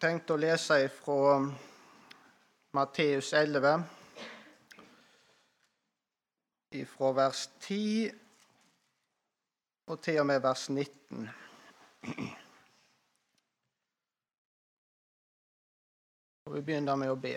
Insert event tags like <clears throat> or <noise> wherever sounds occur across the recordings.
tenkte å lese fra Matteus 11, fra vers 10 og til og med vers 19. Og vi begynner med å be.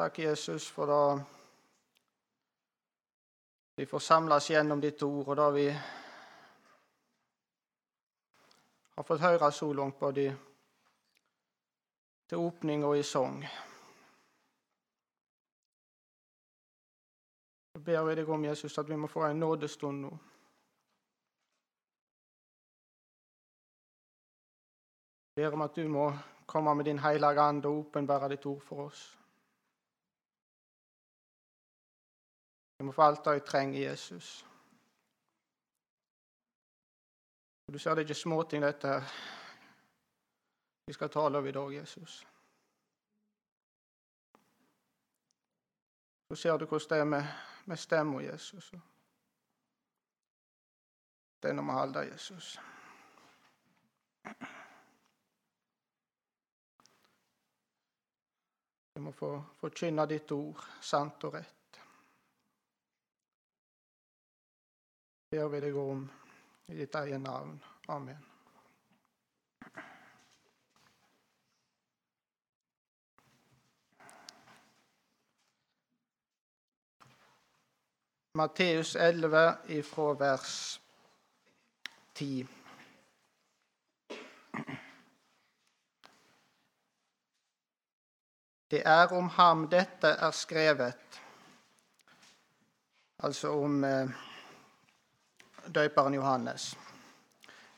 Takk, Jesus, for da vi får samles gjennom ditt ord, og da vi har fått høre så langt både til åpning og i sang. Så ber vi deg om, Jesus, at vi må få en nådestund nå. ber om at du må komme med din hellige ande og åpenbære ditt ord for oss. Vi må få alt det jeg trenger, Jesus. Og Du ser det er ikke småting, dette her. Vi skal tale om i dag, Jesus. Så ser du hvordan det er med, med stemma, Jesus. Den må holde, Jesus. Vi må få forkynne ditt ord sant og rett. Ber vi deg om i ditt eget navn. Amen. Matteus 11 ifra vers 10. Det er om ham dette er skrevet, altså om eh, døperen Johannes.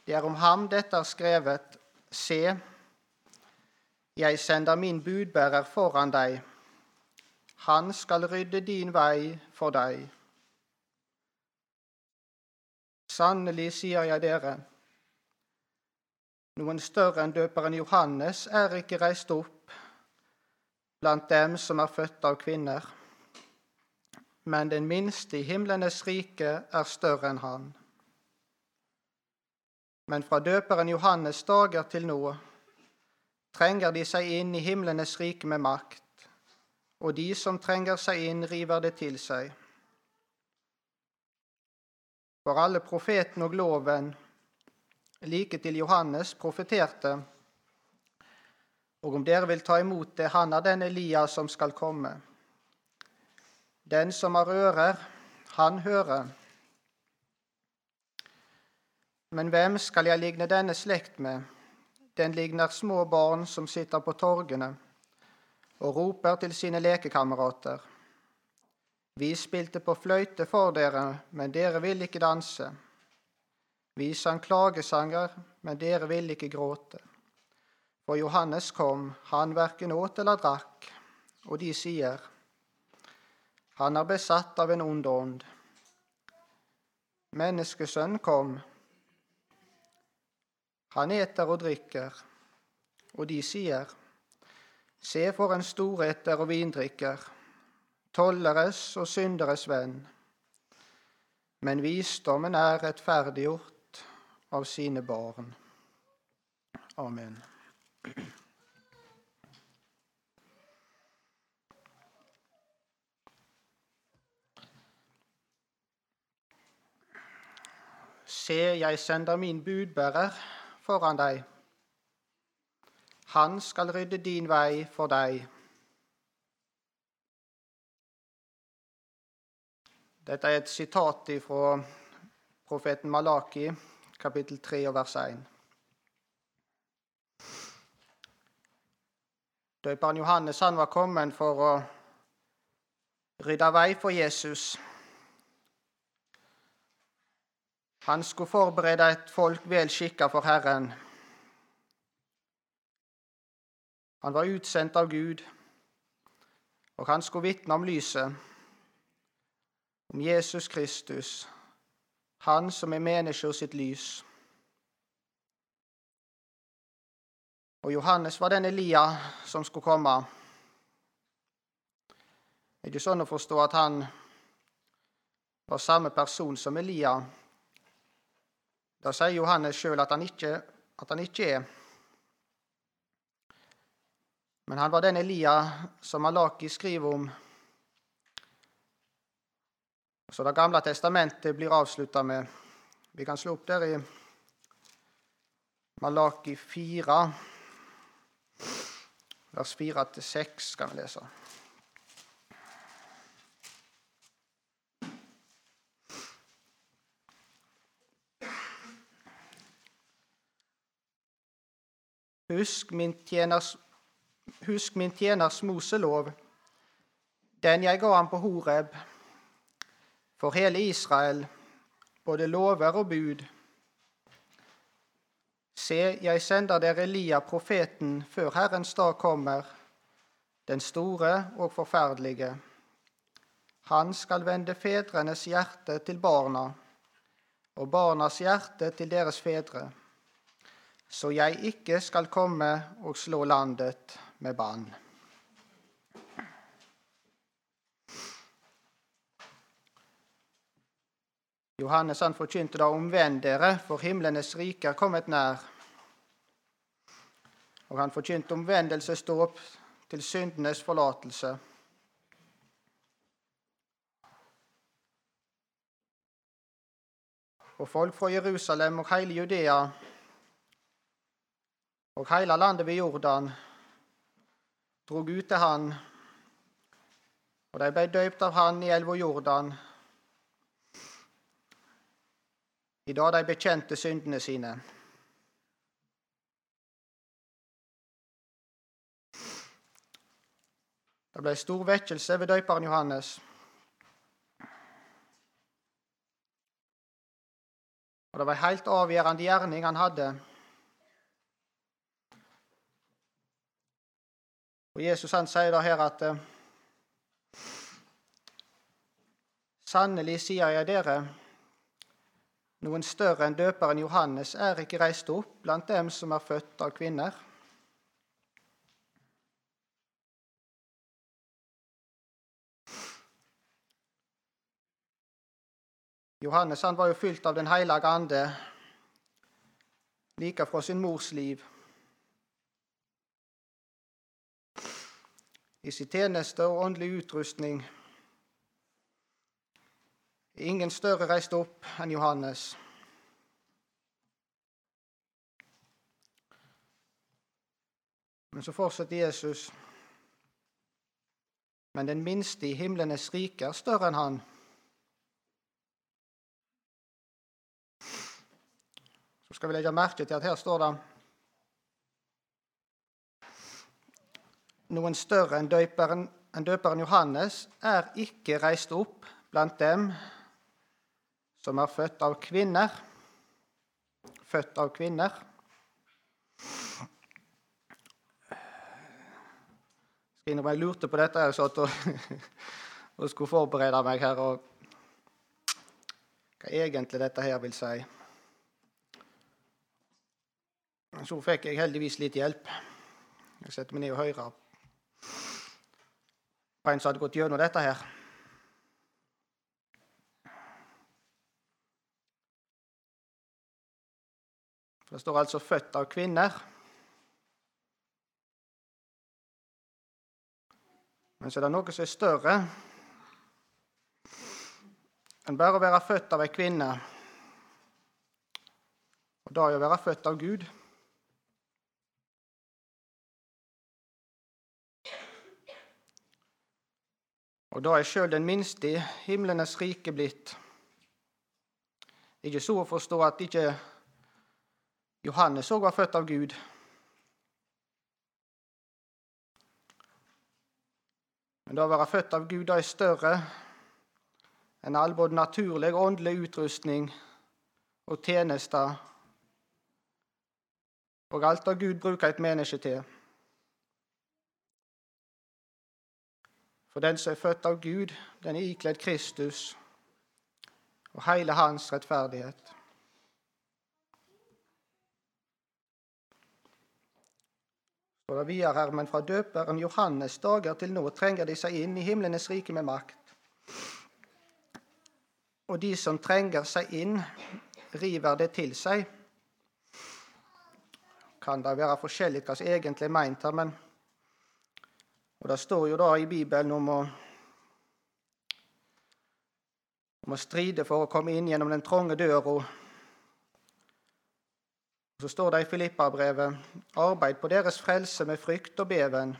Det er om ham dette er skrevet, se, jeg sender min budbærer foran deg. Han skal rydde din vei for deg. Sannelig sier jeg dere, noen større enn døperen Johannes er ikke reist opp blant dem som er født av kvinner, men den minste i himlenes rike er større enn han. Men fra døperen Johannes' dager til nå trenger de seg inn i himlenes rike med makt, og de som trenger seg inn, river det til seg. For alle profeten og loven, like til Johannes, profeterte, og om dere vil ta imot det, han er den Elias som skal komme. Den som har ører, han hører. Men hvem skal jeg ligne denne slekt med? Den ligner små barn som sitter på torgene og roper til sine lekekamerater. Vi spilte på fløyte for dere, men dere ville ikke danse. Vi sang klagesanger, men dere ville ikke gråte. For Johannes kom, han verken åt eller drakk, og de sier, han er besatt av en ond ånd. Menneskesønn kom, han eter og drikker, og de sier, Se for en storeter og vindrikker, tolleres og synderes venn. Men visdommen er rettferdiggjort av sine barn. Amen. Se, jeg sender min budbærer foran deg. Han skal rydde din vei for deg. Dette er et sitat fra profeten Malaki, kapittel 3 vers 1. Døperen Johannes han var kommet for å rydde vei for Jesus. Han skulle forberede et folk vel skikka for Herren. Han var utsendt av Gud, og han skulle vitne om lyset, om Jesus Kristus, han som er mennesker sitt lys. Og Johannes var den Elia som skulle komme. Det er ikke sånn å forstå at han var samme person som Elia. Da sier Johannes sjøl at, at han ikke er. Men han var den Elia som Malaki skriver om. Så Det gamle testamentet blir avslutta med Vi kan slå opp der i Malaki 4, vers 4-6, skal vi lese. Husk min tjeners, husk min tjeners Moselov, den jeg ga ham på Horeb, for hele Israel, både lover og bud. Se, jeg sender dere Elia, profeten, før Herrens dag kommer, den store og forferdelige. Han skal vende fedrenes hjerte til barna, og barnas hjerte til deres fedre så jeg ikke skal komme og slå landet med bann. Johannes han forkynte da omvend dere, for himlenes rike er kommet nær. Og han forkynte omvendelsesdåp til syndenes forlatelse. Og folk fra Jerusalem og hele Judea og heile landet ved Jordan drog ut til han, og de ble døypt av han i elva Jordan, i dag de bekjente syndene sine. Det ble stor vekkelse ved døyperen Johannes. Og det var en helt avgjørende gjerning han hadde Og Jesus han sier da her at eh, Sannelig sier jeg dere, noen større enn døperen Johannes er ikke reist opp blant dem som er født av kvinner. Johannes han var jo fylt av Den hellige ande like fra sin mors liv. I sin tjeneste og åndelig utrustning. Ingen større reiste opp enn Johannes. Men så fortsetter Jesus. Men den minste i himlenes rike er større enn han. Så skal vi legge merke til at her står det noen større enn døperen, enn døperen Johannes er ikke reist opp blant dem som er født av kvinner. Født av kvinner. Jeg lurte på dette. Jeg satt og, <laughs> og skulle forberede meg her. og Hva egentlig dette her vil si. Så fikk jeg heldigvis litt hjelp. Jeg setter meg ned og hører på en som hadde gått gjennom dette her. For Det står altså 'født av kvinner'. Men så er det noe som er større enn bare å være født av ei kvinne. Og det er å være født av Gud. Og da er sjøl den minste i himlenes rike blitt. Ikke så å forstå at ikke Johannes òg var født av Gud. Men det å være født av Gud er større enn all både naturlig og åndelig utrustning og tjenester og alt det Gud bruker et menneske til. For den som er født av Gud, den er ikledd Kristus og hele hans rettferdighet. står det videre her, men fra døperen Johannes dager til nå trenger de seg inn i himlenes rike med makt. Og de som trenger seg inn, river det til seg. Kan det være forskjellig hva som egentlig er meint her, men Og det står jo da i Bibelen om å om å stride for å komme inn gjennom den trange døra. Så står det i Filippa-brevet.: Arbeid på deres frelse med frykt og beven.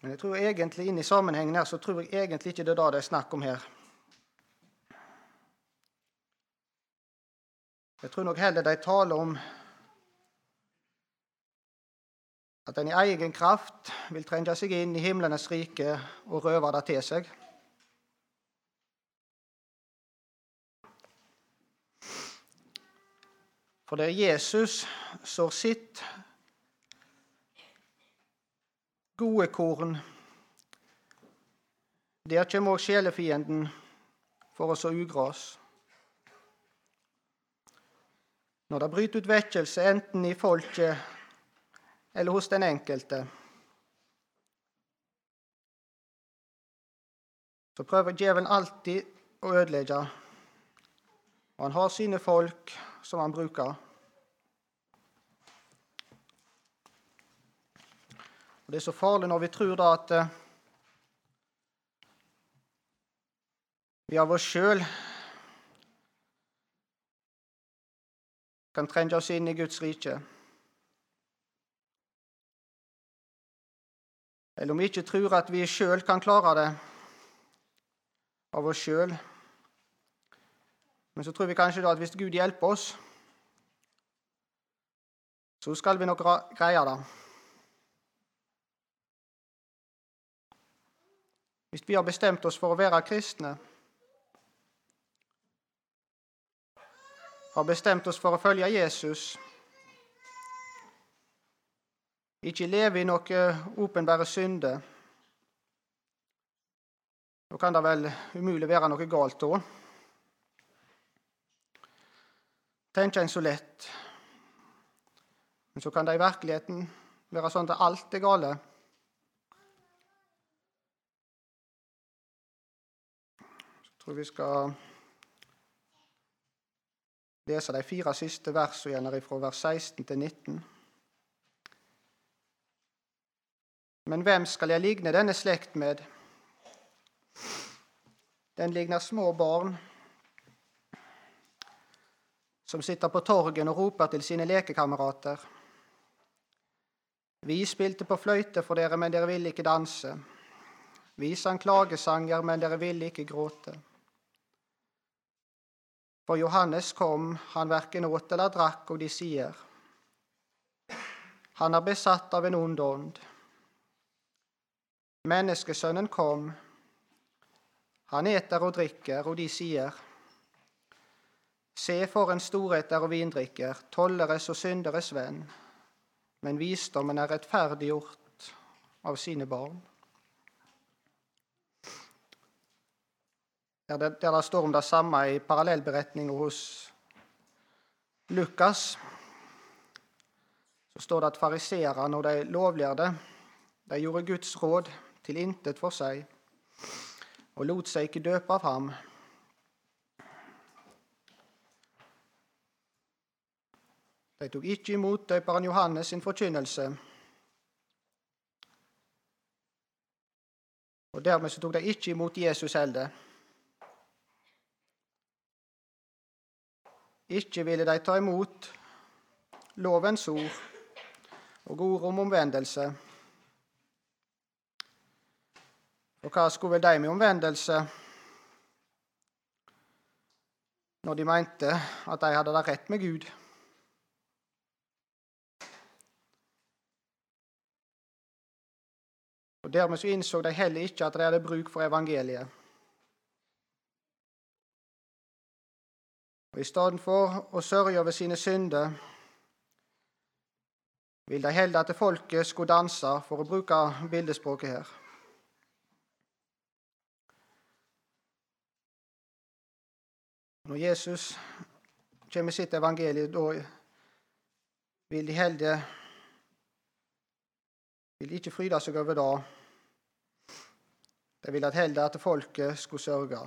Men jeg tror egentlig inn i sammenhengen her, så tror jeg egentlig ikke det er det det er snakk om her. Jeg tror nok heller de taler om at en i egen kraft vil trenge seg inn i himlenes rike og røve det til seg. For det er Jesus som sitt gode korn. Der kommer òg sjelefienden for å så ugras. Når det bryter ut vekkelse, enten i folket eller hos den enkelte, så prøver djevelen alltid å ødelegge. Og han har sine folk som han bruker. Og Det er så farlig når vi tror da at eh, vi av oss sjøl kan trenge oss inn i Guds rike. Eller om vi ikke tror at vi sjøl kan klare det av oss sjøl. Men så tror vi kanskje da at hvis Gud hjelper oss, så skal vi nok greie det. Hvis vi har bestemt oss for å være kristne, har bestemt oss for å følge Jesus, ikke leve i noe åpenbare synder, da kan det vel umulig være noe galt da. Tenker en så lett. Men så kan det i virkeligheten være sånn at alt er gale. Så tror vi skal lese de fire siste versene fra vers 16 til 19. Men hvem skal jeg ligne denne slekt med? Den ligner små barn som sitter på torgen og roper til sine lekekamerater. Vi spilte på fløyte for dere, men dere ville ikke danse. Vi sang klagesanger, men dere ville ikke gråte. For Johannes kom, han verken åt eller drakk, og de sier:" Han er besatt av en ond ånd. Menneskesønnen kom, han eter og drikker, og de sier:" Se for en storeter og vindrikker, tolleres og synderes venn. Men visdommen er rettferdiggjort av sine barn. Der det, står om det samme i parallellberetninga hos Lukas, så står det at fariseerne og de lovlærde de gjorde Guds råd til intet for seg og lot seg ikke døpe av ham. De tok ikke imot døperen Johannes sin forkynnelse. Og dermed så tok de ikke imot Jesus heller. Ikke ville de ta imot lovens ord og ord om omvendelse. Og hva skulle vel de med omvendelse når de mente at de hadde det rett med Gud? Og Dermed så innså de heller ikke at de hadde bruk for evangeliet. Og I stedet for å sørge over sine synder vil de heller at folket skulle danse, for å bruke bildespråket her. Når Jesus kommer med sitt evangelie, da vil de heller vil ikke fryde seg over det. De vil at heller at folket skulle sørge.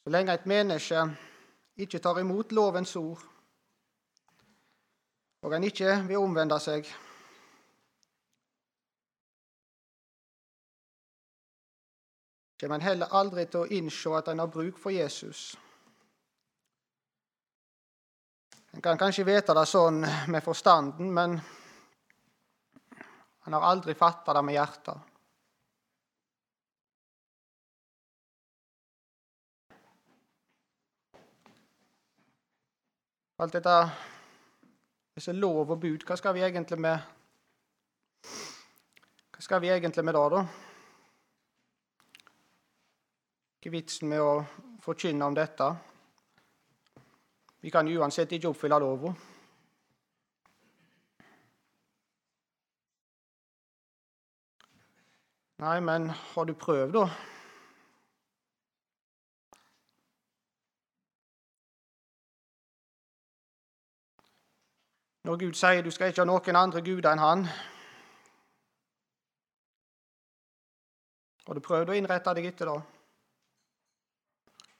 Så lenge et menneske ikke tar imot lovens ord, og en ikke vil omvende seg, kommer en heller aldri til å innse at en har bruk for Jesus. En kan kanskje vite det sånn med forstanden, men en har aldri fatta det med hjertet. Alt dette disse lov og bud, hva skal vi egentlig med Hva skal vi egentlig med det, da? Er vitsen med å forkynne om dette? Vi kan uansett ikke oppfylle lova. Nei, men har du prøvd, da? Når Gud sier du skal ikke ha noen andre guder enn Han Har du prøvd å innrette deg etter det?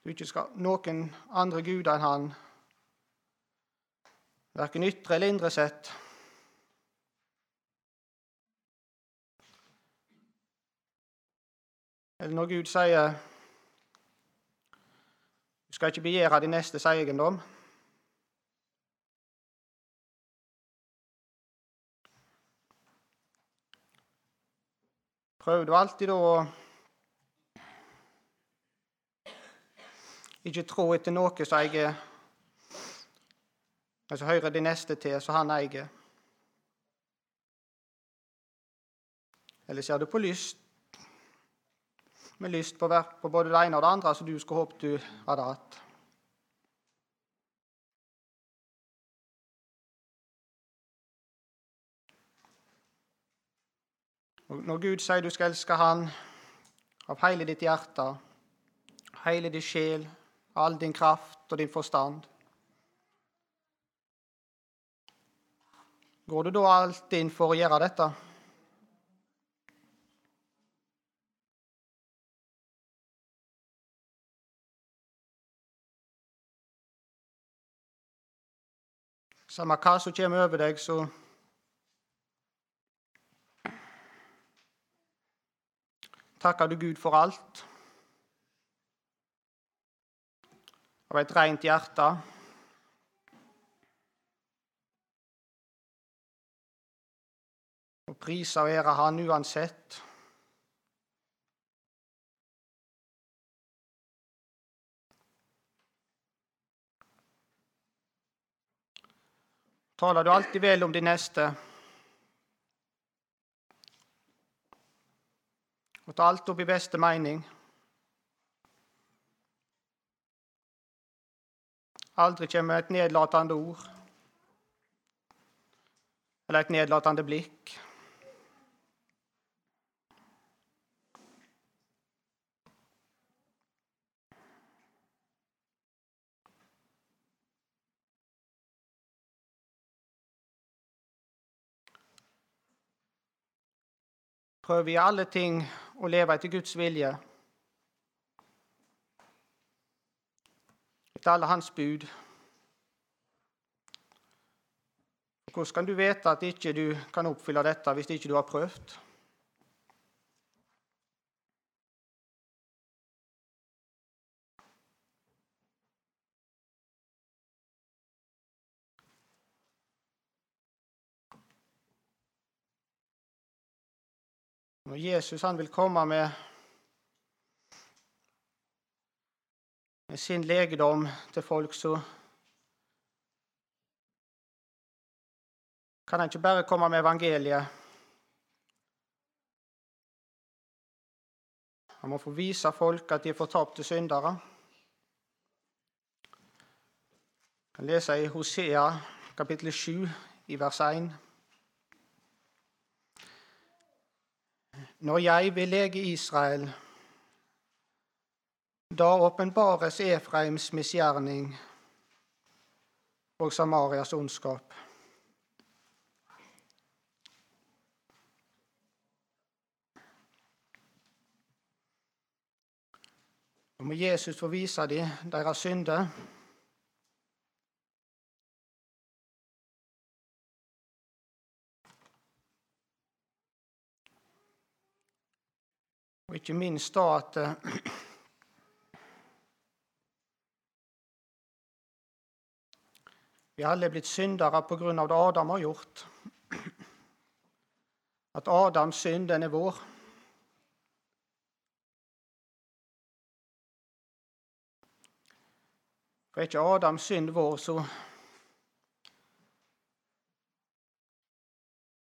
Du ikke skal noen andre guder enn Han, verken ytre eller indre sett. Eller når Gud sier du skal ikke begjære din nestes eiendom. Prøver du alltid da å ikke tro etter noe som jeg Altså hører de neste til, så han eier. Eller ser du på lyst med lyst på, på både det ene og det andre som du skulle håpe du hadde hatt? Når Gud sier du skal elske Han av hele ditt hjerte, hele din sjel, all din kraft og din forstand Går du da alltid inn for å gjøre dette? Samme hva som kommer over deg, så takker du Gud for alt. Av et rent hjerte. Og priser og ære Han uansett. Taler du alltid vel om de neste? og tar alt opp i beste mening. Aldri kommer et nedlatende ord eller et nedlatende blikk. Prøv i alle ting å leve etter Guds vilje. Etter alle hans bud. Hvordan kan du vite at ikke du kan oppfylle dette hvis ikke du har prøvd? Når Jesus vil komme med, med sin legedom til folk, så kan han ikke bare komme med evangeliet. Han må få vise folk at de er fortapte syndere. Jeg kan lese i Hosea kapittel 7, i vers 1. Når jeg vil lege Israel, Da åpenbares Efraims misgjerning og Samarias ondskap. Nå må Jesus få vise dem deres synder. Og ikke minst da at Vi alle er blitt syndere av det Adam har gjort. At Adams synd, den er vår. For er ikke Adams synd vår, så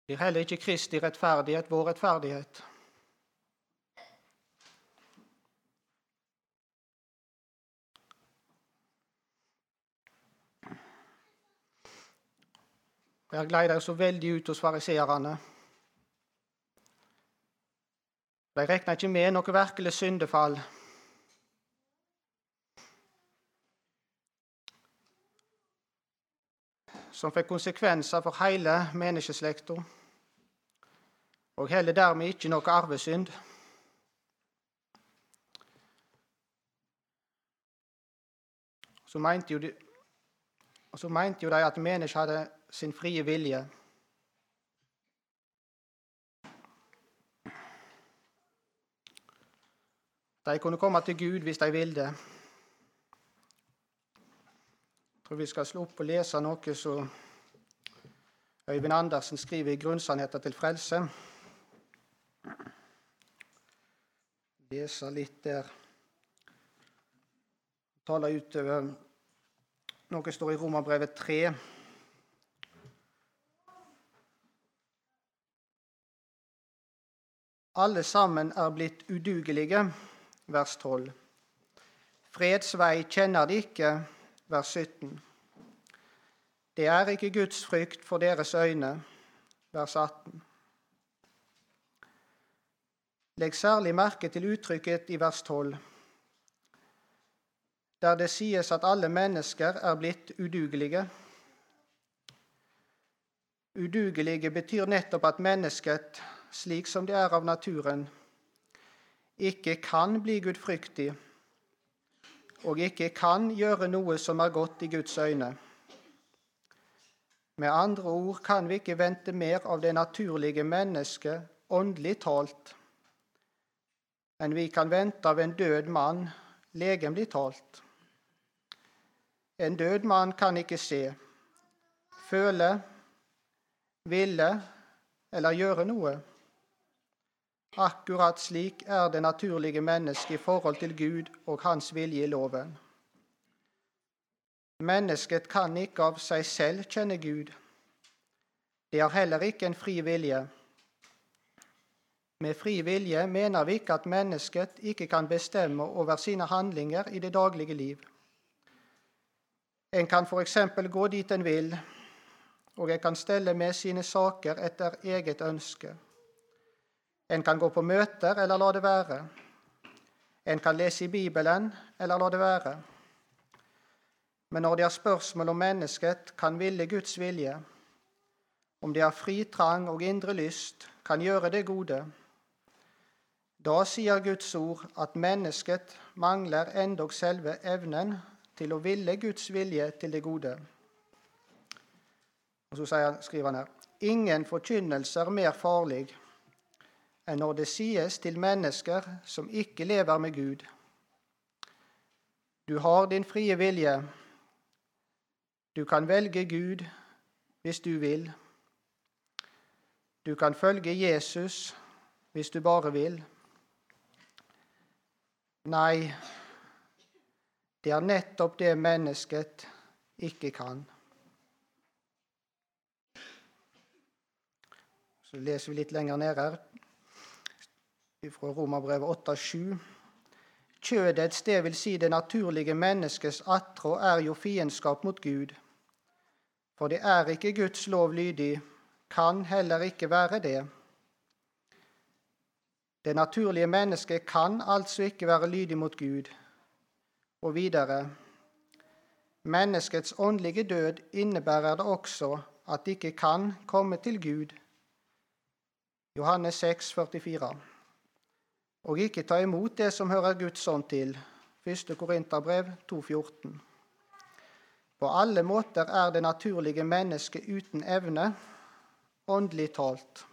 blir heller ikke Kristi rettferdighet vår rettferdighet. Der glei de så veldig ut hos fariseerne. De regna ikke med noe virkelig syndefall. Som fikk konsekvenser for hele menneskeslekta, og heller dermed ikke noe arvesynd. Så mente jo de, så mente jo de at mennesket hadde sin frie vilje. De kunne komme til Gud hvis de ville. Jeg tror vi skal slå opp og lese noe som Øyvind Andersen skriver i 'Grunnsannheter til frelse'. Lese litt der. Tale utover noe står i Romerbrevet 3. Alle sammen er blitt udugelige, vers 12. Freds vei kjenner de ikke, vers 17. Det er ikke Guds frykt for deres øyne, vers 18. Legg særlig merke til uttrykket i vers 12, der det sies at alle mennesker er blitt udugelige. Udugelige betyr nettopp at mennesket slik som det er av naturen, ikke kan bli gudfryktig og ikke kan gjøre noe som er godt i Guds øyne. Med andre ord kan vi ikke vente mer av det naturlige mennesket åndelig talt enn vi kan vente av en død mann legemlig talt. En død mann kan ikke se, føle, ville eller gjøre noe. Akkurat slik er det naturlige mennesket i forhold til Gud og hans vilje i loven. Mennesket kan ikke av seg selv kjenne Gud. Det har heller ikke en fri vilje. Med fri vilje mener vi ikke at mennesket ikke kan bestemme over sine handlinger i det daglige liv. En kan f.eks. gå dit en vil, og en kan stelle med sine saker etter eget ønske. En kan gå på møter eller la det være. En kan lese i Bibelen eller la det være. Men når det er spørsmål om mennesket kan ville Guds vilje, om det har fri trang og indre lyst, kan gjøre det gode, da sier Guds ord at mennesket mangler endog selve evnen til å ville Guds vilje til det gode. Og Så skriver han her ingen forkynnelse er mer farlig enn når det sies til mennesker som ikke lever med Gud. Du har din frie vilje. Du kan velge Gud hvis du vil. Du kan følge Jesus hvis du bare vil. Nei, det er nettopp det mennesket ikke kan. Så leser vi litt lenger ned her fra Romerbrevet 8,7. Kjødets, det vil si det naturlige menneskets attrå, er jo fiendskap mot Gud. For det er ikke Guds lov lydig, kan heller ikke være det. Det naturlige mennesket kan altså ikke være lydig mot Gud. Og videre Menneskets åndelige død innebærer det også at det ikke kan komme til Gud. Johannes 6, 44. Og ikke ta imot det som hører Guds ånd til. 1. Korinterbrev 2,14. På alle måter er det naturlige mennesket uten evne, åndelig talt.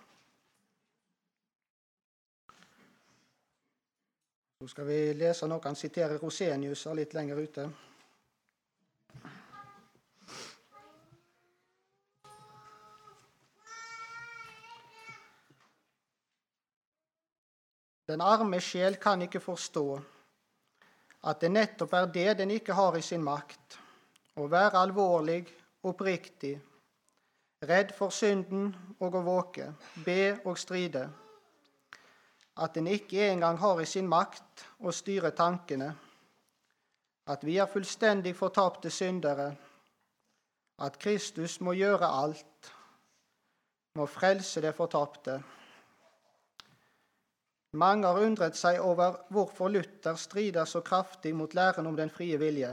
Så skal vi lese noe han siterer Rosenius litt lenger ute. Den arme sjel kan ikke forstå at det nettopp er det den ikke har i sin makt å være alvorlig, oppriktig, redd for synden og å våke, be og stride. At den ikke engang har i sin makt å styre tankene. At vi er fullstendig fortapte syndere. At Kristus må gjøre alt, må frelse det fortapte. Mange har undret seg over hvorfor Luther strider så kraftig mot læren om den frie vilje.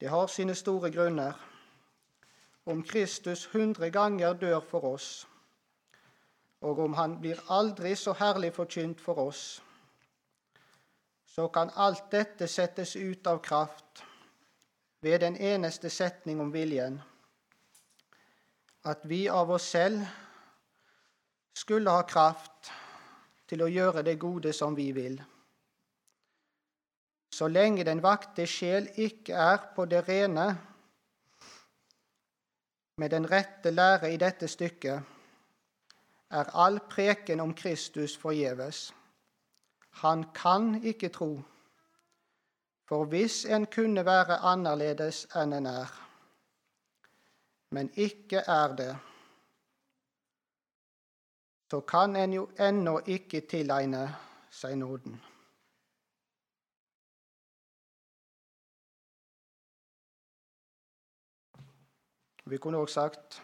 Det har sine store grunner. Om Kristus hundre ganger dør for oss, og om han blir aldri så herlig forkynt for oss, så kan alt dette settes ut av kraft ved den eneste setning om viljen, at vi av oss selv skulle ha kraft til å gjøre det gode som vi vil. Så lenge den vakte sjel ikke er på det rene med den rette lære i dette stykket, er all preken om Kristus forgjeves. Han kan ikke tro, for hvis en kunne være annerledes enn en er, men ikke er det, så kan en jo ennå ikke tilegne seg nåden. Vi kunne også sagt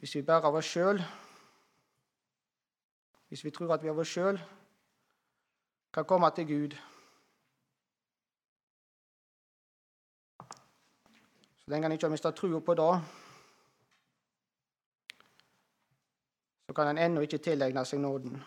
Hvis vi bare av oss sjøl Hvis vi tror at vi av oss sjøl kan komme til Gud Så lenge en ikke har mista trua på det, så kan en ennå ikke tilegne seg nåden.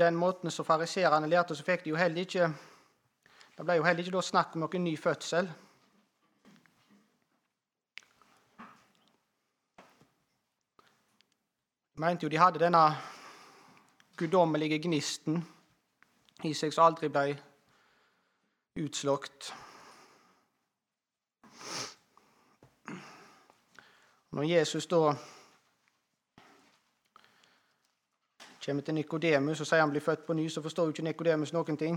Den måten som fariserene lærte, så fikk de jo heller ikke Det ble jo heller ikke snakk om noen ny fødsel. De mente jo de hadde denne guddommelige gnisten i seg som aldri ble utslått. Når Jesus da kommer til Nikodemus og sier han blir født på ny, så forstår jo ikke Nikodemus noen ting.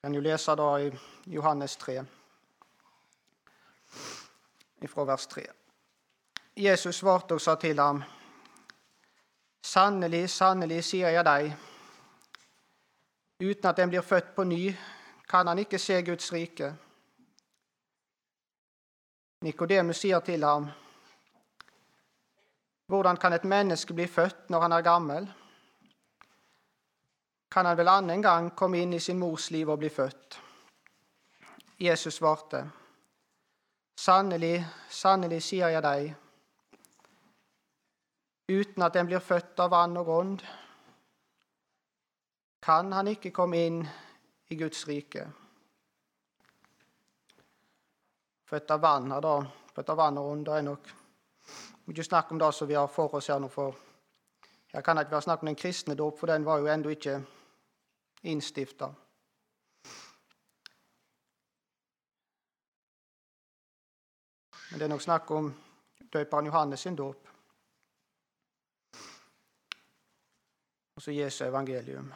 Vi kan jo lese da i Johannes 3, fra vers 3. Jesus svarte og sa til ham, Sannelig, sannelig, sier jeg deg, uten at en blir født på ny, kan han ikke se Guds rike. Nikodemus sier til ham, hvordan kan et menneske bli født når han er gammel? Kan han vel annen gang komme inn i sin mors liv og bli født? Jesus svarte, Sannelig, sannelig sier jeg deg, uten at en blir født av vann og ånd, kan han ikke komme inn i Guds rike. Født av vann da. Født av vann og ånd, er nok ikke snakke om det som vi har for oss her nå. for Her kan det ikke være snakk om den kristne dåp, for den var jo ennå ikke innstifta. Men det er nok snakk om døperen Johannes sin dåp. Og så Jesu evangelium.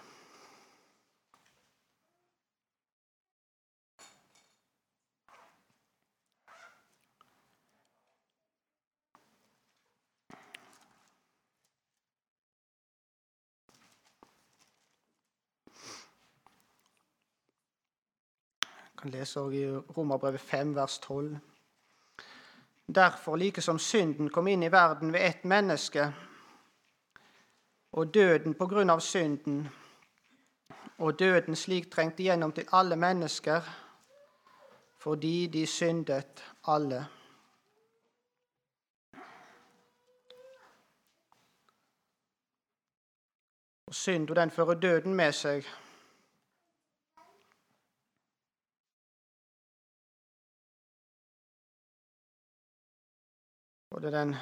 Jeg leser også i Romerbrevet 5, vers 12. Derfor, like som synden kom inn i verden ved ett menneske, og døden på grunn av synden, og døden slik trengte gjennom til alle mennesker, fordi de syndet alle. Og synd, og den fører døden med seg. Både den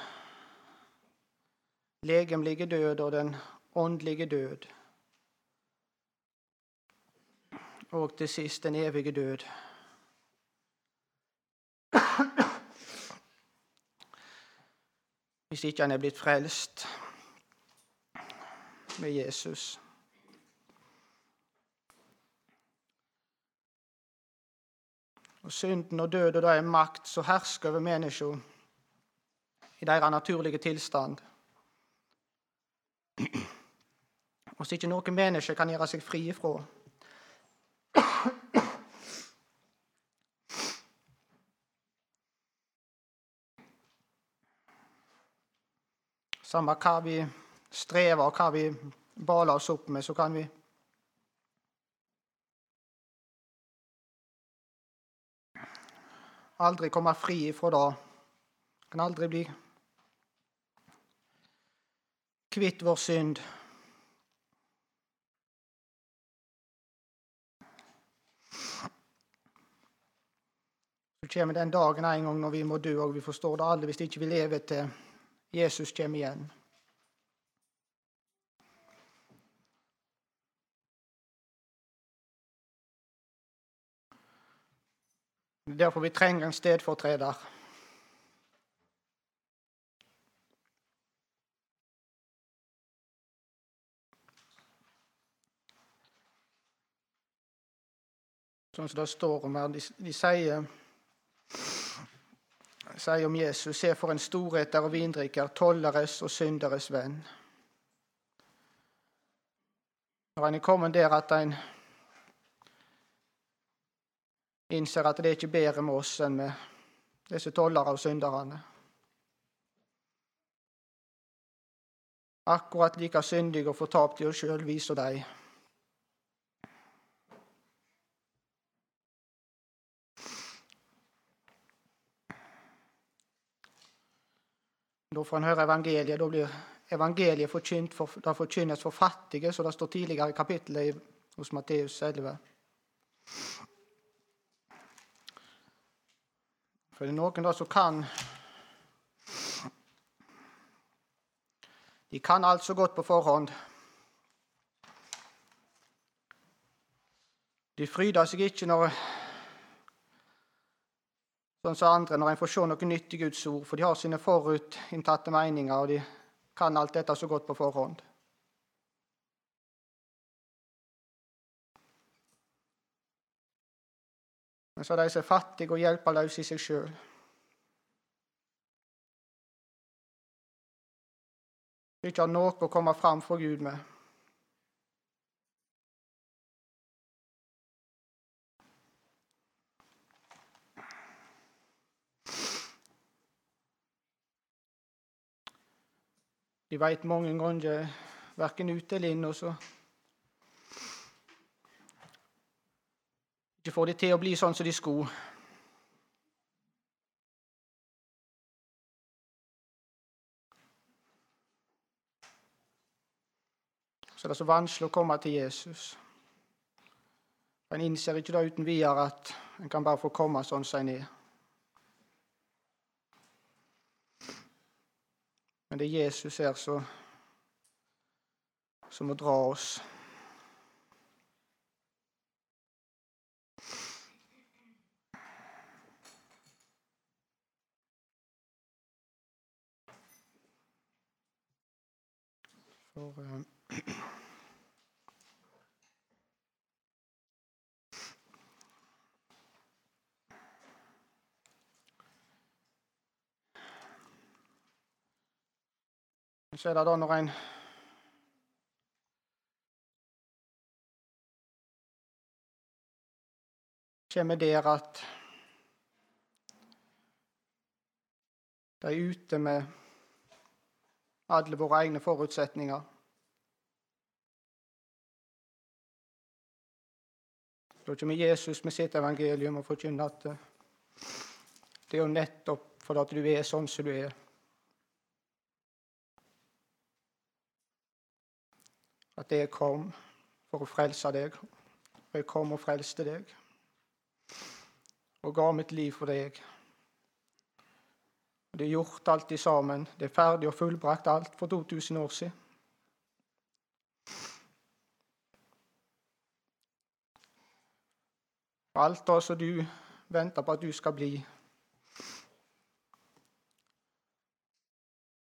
legemlige død og den åndelige død. Og til sist den evige død. Hvis ikke han er blitt frelst med Jesus. Og Synden og døden er makt som hersker over mennesker i deres naturlige tilstand. Og så ikke noe menneske kan gjøre seg fri ifra. Samme hva vi strever og hva vi baler oss opp med, så kan vi aldri komme fri ifra det. Kan aldri bli kvitt vår synd. Så kommer den dagen en gang når vi må dø, og vi forstår det aldri hvis ikke vi lever til Jesus kommer igjen. Er derfor vi trenger en stedfortreder. Sånn som det står om her. De, de sier, sier om Jesus Se for en storheter og vindrikker, tolleres og synderes venn. Når en er kommet der at en innser at det er ikke bedre med oss enn med disse tollere og synderne. Akkurat like syndige og fortapt i oss sjøl viser de. Da får en høre evangeliet. Da blir evangeliet forkynt for, det forkynnes for fattige, som det står tidligere i kapittelet hos Matteus 11. For det er noen da som kan De kan alt så godt på forhånd. De fryder seg ikke når sånn som andre når en får se noe nytt i Guds ord, for de har sine forutinntatte meninger, og de kan alt dette så godt på forhånd. Men så er de som er fattige og hjelpeløse i seg sjøl. Ikke har noe å komme fram for Gud med. De veit mange ganger verken ute eller inn, også. ikke får de til å bli sånn som de skulle. Så det er så vanskelig å komme til Jesus. En innser ikke da uten videre at en kan bare få komme sånn som en er. Men det er Jesus her som, som må dra oss. For uh, <clears throat> Så er det da når en kommer der at de er ute med alle våre egne forutsetninger. Da kommer Jesus med sitt evangelium og forkynner at det er jo nettopp fordi du er sånn som du er. At jeg kom for å frelse deg. Og jeg kom og frelste deg. Og ga mitt liv for deg. Det er gjort alt i sammen. Det er ferdig og fullbrakt alt for 2000 år siden. Alt det som du venter på at du skal bli.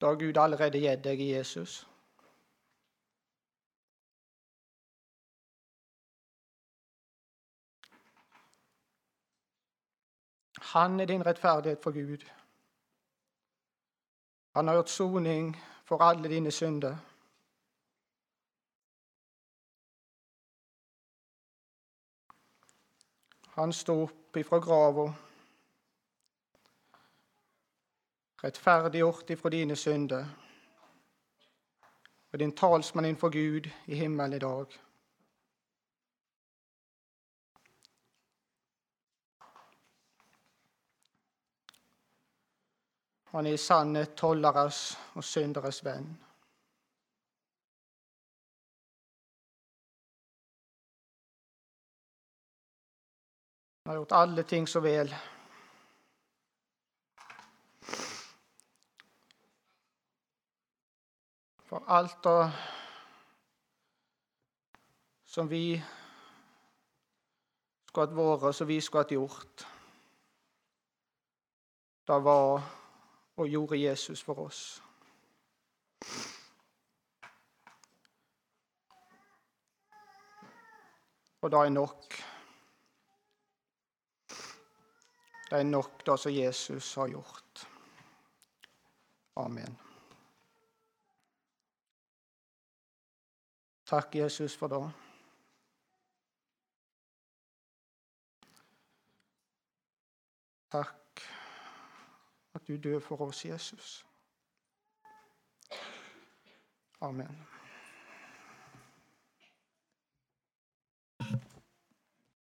Det har Gud allerede gitt deg i Jesus. Han er din rettferdighet for Gud. Han har gjort soning for alle dine synder. Han sto opp ifra grava, rettferdiggjort ifra dine synder, og din talsmann innenfor Gud i himmelen i dag. Han er i sannhet tolleres og synderes venn. Han har gjort alle ting så vel. For alt det som vi skulle hatt vært, som vi skulle hatt gjort, det var og gjorde Jesus for oss. Og det er nok. Det er nok det som Jesus har gjort. Amen. Takk, Jesus, for det. Takk du dør for oss, Jesus. Amen.